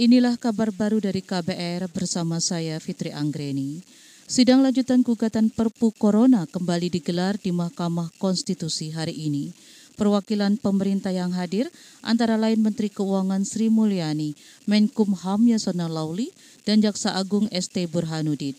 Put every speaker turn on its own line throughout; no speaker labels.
Inilah kabar baru dari KBR bersama saya Fitri Anggreni. Sidang lanjutan gugatan Perpu Corona kembali digelar di Mahkamah Konstitusi hari ini. Perwakilan pemerintah yang hadir antara lain Menteri Keuangan Sri Mulyani, Menkumham Yasona Lauli, dan Jaksa Agung ST Burhanuddin.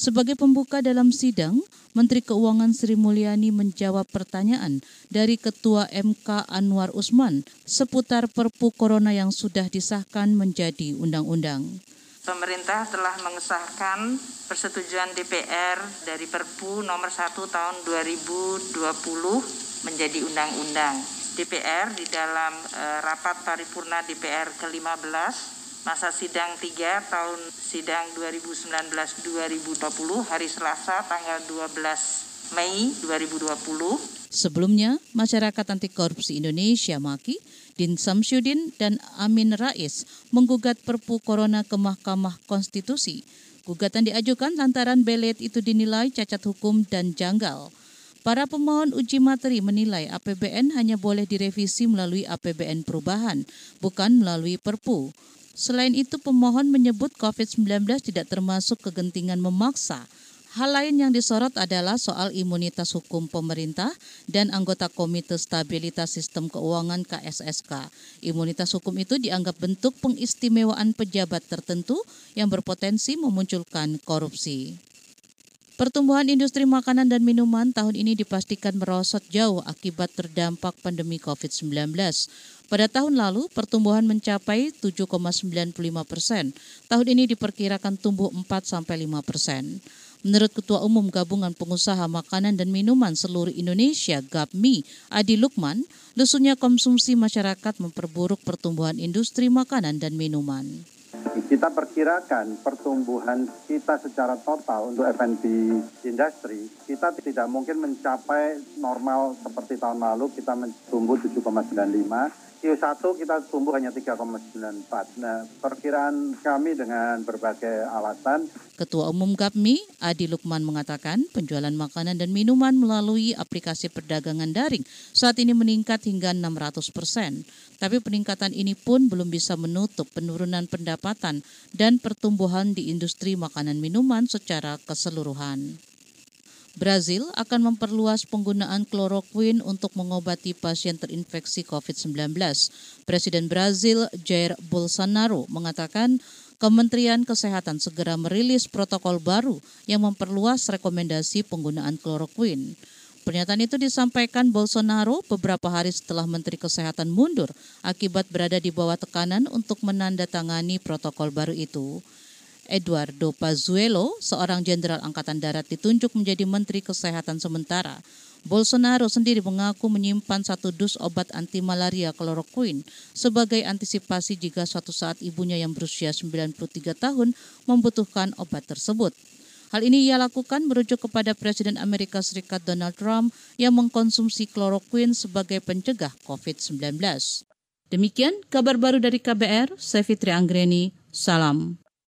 Sebagai pembuka dalam sidang, Menteri Keuangan Sri Mulyani menjawab pertanyaan dari Ketua MK Anwar Usman seputar Perpu Corona yang sudah disahkan menjadi undang-undang.
Pemerintah telah mengesahkan persetujuan DPR dari Perpu nomor 1 tahun 2020 menjadi undang-undang. DPR di dalam e, rapat paripurna DPR ke-15 masa sidang 3 tahun sidang 2019-2020 hari Selasa tanggal 12 Mei 2020.
Sebelumnya, Masyarakat Anti Korupsi Indonesia Maki, Din Samsyudin dan Amin Rais menggugat Perpu Corona ke Mahkamah Konstitusi. Gugatan diajukan lantaran belet itu dinilai cacat hukum dan janggal. Para pemohon uji materi menilai APBN hanya boleh direvisi melalui APBN perubahan, bukan melalui Perpu. Selain itu, pemohon menyebut COVID-19 tidak termasuk kegentingan memaksa. Hal lain yang disorot adalah soal imunitas hukum pemerintah dan anggota Komite Stabilitas Sistem Keuangan KSSK. Imunitas hukum itu dianggap bentuk pengistimewaan pejabat tertentu yang berpotensi memunculkan korupsi. Pertumbuhan industri makanan dan minuman tahun ini dipastikan merosot jauh akibat terdampak pandemi COVID-19. Pada tahun lalu, pertumbuhan mencapai 7,95 persen. Tahun ini diperkirakan tumbuh 4-5 persen. Menurut Ketua Umum Gabungan Pengusaha Makanan dan Minuman Seluruh Indonesia GAPMI, Adi Lukman, lesunya konsumsi masyarakat memperburuk pertumbuhan industri makanan dan minuman.
Kita perkirakan pertumbuhan kita secara total untuk F&B industri, kita tidak mungkin mencapai normal seperti tahun lalu, kita tumbuh 7,95, Q1 kita tumbuh hanya 3,94. Nah, perkiraan kami dengan berbagai alasan.
Ketua Umum GAPMI, Adi Lukman mengatakan penjualan makanan dan minuman melalui aplikasi perdagangan daring saat ini meningkat hingga 600 persen. Tapi peningkatan ini pun belum bisa menutup penurunan pendapatan dan pertumbuhan di industri makanan minuman secara keseluruhan. Brazil akan memperluas penggunaan kloroquine untuk mengobati pasien terinfeksi COVID-19. Presiden Brazil Jair Bolsonaro mengatakan Kementerian Kesehatan segera merilis protokol baru yang memperluas rekomendasi penggunaan kloroquine. Pernyataan itu disampaikan Bolsonaro beberapa hari setelah Menteri Kesehatan mundur akibat berada di bawah tekanan untuk menandatangani protokol baru itu. Eduardo Pazuello, seorang jenderal angkatan darat ditunjuk menjadi Menteri Kesehatan sementara. Bolsonaro sendiri mengaku menyimpan satu dus obat anti malaria kloroquine sebagai antisipasi jika suatu saat ibunya yang berusia 93 tahun membutuhkan obat tersebut. Hal ini ia lakukan merujuk kepada Presiden Amerika Serikat Donald Trump yang mengkonsumsi kloroquine sebagai pencegah COVID-19. Demikian kabar baru dari KBR, saya Fitri Anggreni, salam.